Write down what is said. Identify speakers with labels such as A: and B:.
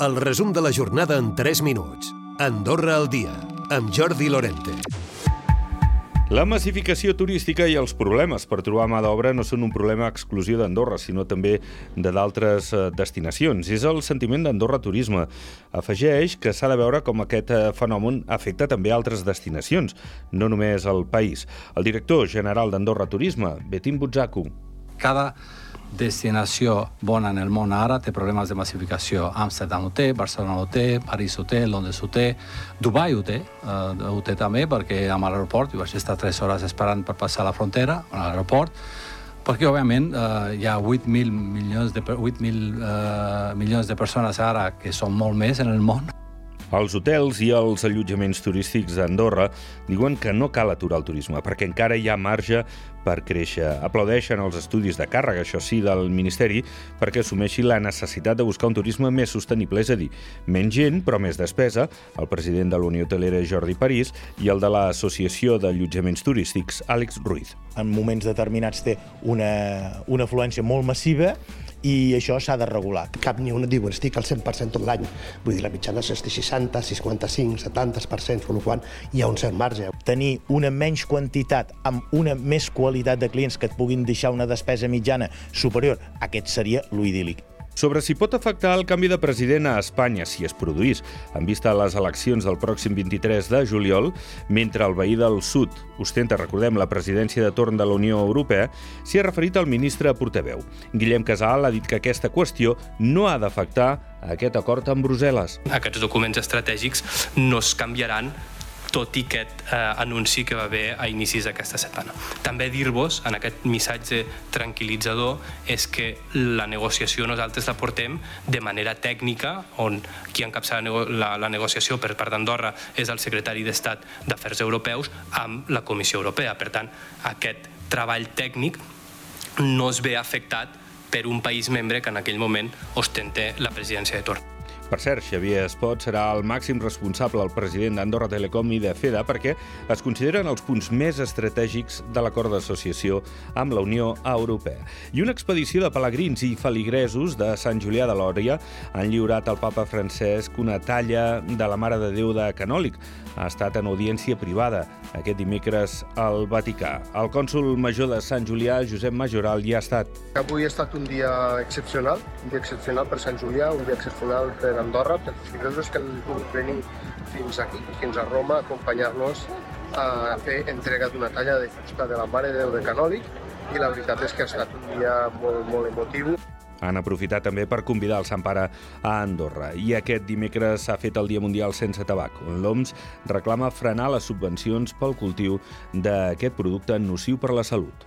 A: El resum de la jornada en 3 minuts. Andorra al dia, amb Jordi Lorente.
B: La massificació turística i els problemes per trobar mà d'obra no són un problema exclusiu d'Andorra, sinó també de d'altres eh, destinacions. És el sentiment d'Andorra Turisme. Afegeix que s'ha de veure com aquest eh, fenomen afecta també altres destinacions, no només el país. El director general d'Andorra Turisme, Betim Butzaku.
C: Cada destinació bona en el món ara té problemes de massificació. Amsterdam ho té, Barcelona ho té, París ho té, Londres ho té, Dubai ho té, uh, ho té també perquè amb l'aeroport, jo vaig estar 3 hores esperant per passar la frontera a l'aeroport, perquè òbviament uh, hi ha 8.000 milions de, 8 uh, eh, milions de persones ara que són molt més en el món
B: els hotels i els allotjaments turístics d'Andorra diuen que no cal aturar el turisme perquè encara hi ha marge per créixer. Aplaudeixen els estudis de càrrega, això sí, del Ministeri, perquè assumeixi la necessitat de buscar un turisme més sostenible, és a dir, menys gent, però més despesa, el president de la Unió Hotelera Jordi París i el de l'Associació d'Allotjaments Turístics, Àlex Ruiz.
D: En moments determinats té una, una afluència molt massiva i això s'ha de regular.
E: Cap ni una diu, estic al 100% tot l'any. Vull dir, la mitjana és 60, 55, 70%, per la qual hi ha un cert marge.
D: Tenir una menys quantitat amb una més qualitat de clients que et puguin deixar una despesa mitjana superior, aquest seria l'idíl·lic
B: sobre si pot afectar el canvi de president a Espanya si es produís en vista a les eleccions del pròxim 23 de juliol, mentre el veí del sud ostenta, recordem, la presidència de torn de la Unió Europea, s'hi ha referit el ministre portaveu. Guillem Casal ha dit que aquesta qüestió no ha d'afectar aquest acord amb Brussel·les.
F: Aquests documents estratègics no es canviaran tot i aquest eh, anunci que va haver a inicis d'aquesta setmana. També dir-vos, en aquest missatge tranquil·litzador, és que la negociació nosaltres la portem de manera tècnica, on qui encapça la, la, la negociació per part d'Andorra és el secretari d'Estat d'Afers Europeus amb la Comissió Europea. Per tant, aquest treball tècnic no es ve afectat per un país membre que en aquell moment ostenta la presidència de torn.
B: Per cert, Xavier Espot serà el màxim responsable, el president d'Andorra Telecom i de FEDA, perquè es consideren els punts més estratègics de l'acord d'associació amb la Unió Europea. I una expedició de pelegrins i feligresos de Sant Julià de Lòria han lliurat al papa Francesc una talla de la Mare de Déu de Canòlic. Ha estat en audiència privada aquest dimecres al Vaticà. El cònsul major de Sant Julià, Josep Majoral, hi ha estat.
G: Avui ha estat un dia excepcional, un dia excepcional per Sant Julià, un dia excepcional per d'Andorra, pels ingressos que han pogut venir fins aquí, fins a Roma, a acompanyar-nos a fer entrega d'una talla de fusta de la Mare de Déu de Canòlic i la veritat és que ha estat un dia molt, molt emotiu.
B: Han aprofitat també per convidar el Sant Pare a Andorra. I aquest dimecres s'ha fet el Dia Mundial sense tabac, on l'OMS reclama frenar les subvencions pel cultiu d'aquest producte nociu per la salut.